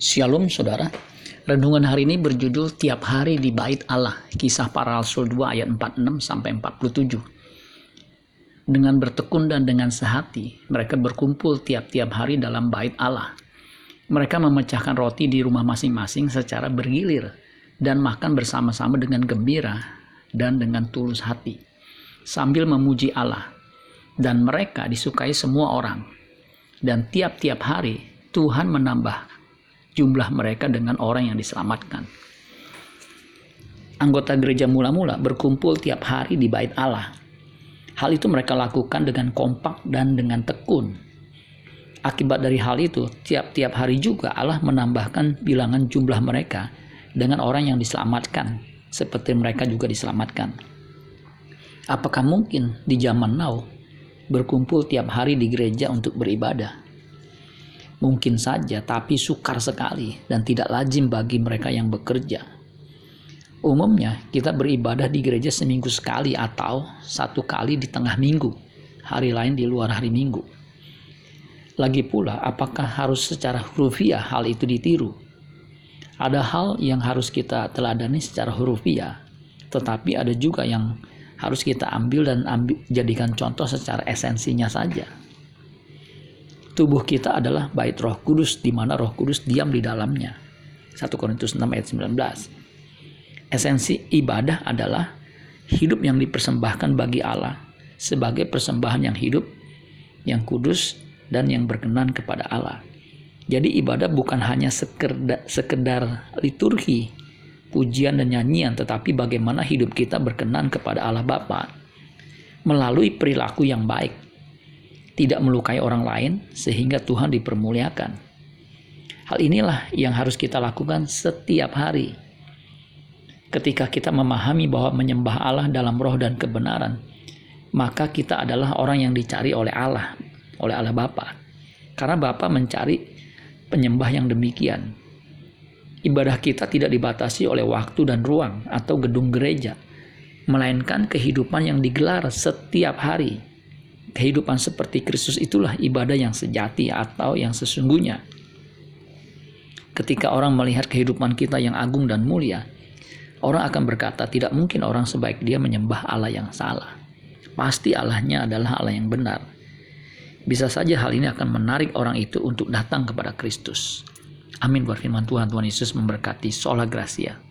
Shalom saudara. Renungan hari ini berjudul Tiap Hari di Bait Allah. Kisah para Rasul 2 ayat 46 sampai 47. Dengan bertekun dan dengan sehati, mereka berkumpul tiap-tiap hari dalam bait Allah. Mereka memecahkan roti di rumah masing-masing secara bergilir dan makan bersama-sama dengan gembira dan dengan tulus hati sambil memuji Allah. Dan mereka disukai semua orang. Dan tiap-tiap hari Tuhan menambah jumlah mereka dengan orang yang diselamatkan. Anggota gereja mula-mula berkumpul tiap hari di bait Allah. Hal itu mereka lakukan dengan kompak dan dengan tekun. Akibat dari hal itu, tiap-tiap hari juga Allah menambahkan bilangan jumlah mereka dengan orang yang diselamatkan, seperti mereka juga diselamatkan. Apakah mungkin di zaman now berkumpul tiap hari di gereja untuk beribadah? Mungkin saja, tapi sukar sekali dan tidak lazim bagi mereka yang bekerja. Umumnya, kita beribadah di gereja seminggu sekali atau satu kali di tengah minggu, hari lain di luar hari minggu. Lagi pula, apakah harus secara hurufiah hal itu ditiru? Ada hal yang harus kita teladani secara hurufiah, tetapi ada juga yang harus kita ambil dan ambil, jadikan contoh secara esensinya saja tubuh kita adalah bait Roh Kudus di mana Roh Kudus diam di dalamnya. 1 Korintus 6 ayat 19. Esensi ibadah adalah hidup yang dipersembahkan bagi Allah sebagai persembahan yang hidup, yang kudus dan yang berkenan kepada Allah. Jadi ibadah bukan hanya sekedar, sekedar liturgi, pujian dan nyanyian, tetapi bagaimana hidup kita berkenan kepada Allah Bapa melalui perilaku yang baik tidak melukai orang lain sehingga Tuhan dipermuliakan. Hal inilah yang harus kita lakukan setiap hari. Ketika kita memahami bahwa menyembah Allah dalam roh dan kebenaran, maka kita adalah orang yang dicari oleh Allah, oleh Allah Bapa. Karena Bapa mencari penyembah yang demikian. Ibadah kita tidak dibatasi oleh waktu dan ruang atau gedung gereja, melainkan kehidupan yang digelar setiap hari Kehidupan seperti Kristus itulah ibadah yang sejati atau yang sesungguhnya. Ketika orang melihat kehidupan kita yang agung dan mulia, orang akan berkata tidak mungkin orang sebaik dia menyembah Allah yang salah. Pasti Allahnya adalah Allah yang benar. Bisa saja hal ini akan menarik orang itu untuk datang kepada Kristus. Amin buat firman Tuhan. Tuhan Yesus memberkati. Sola Gracia.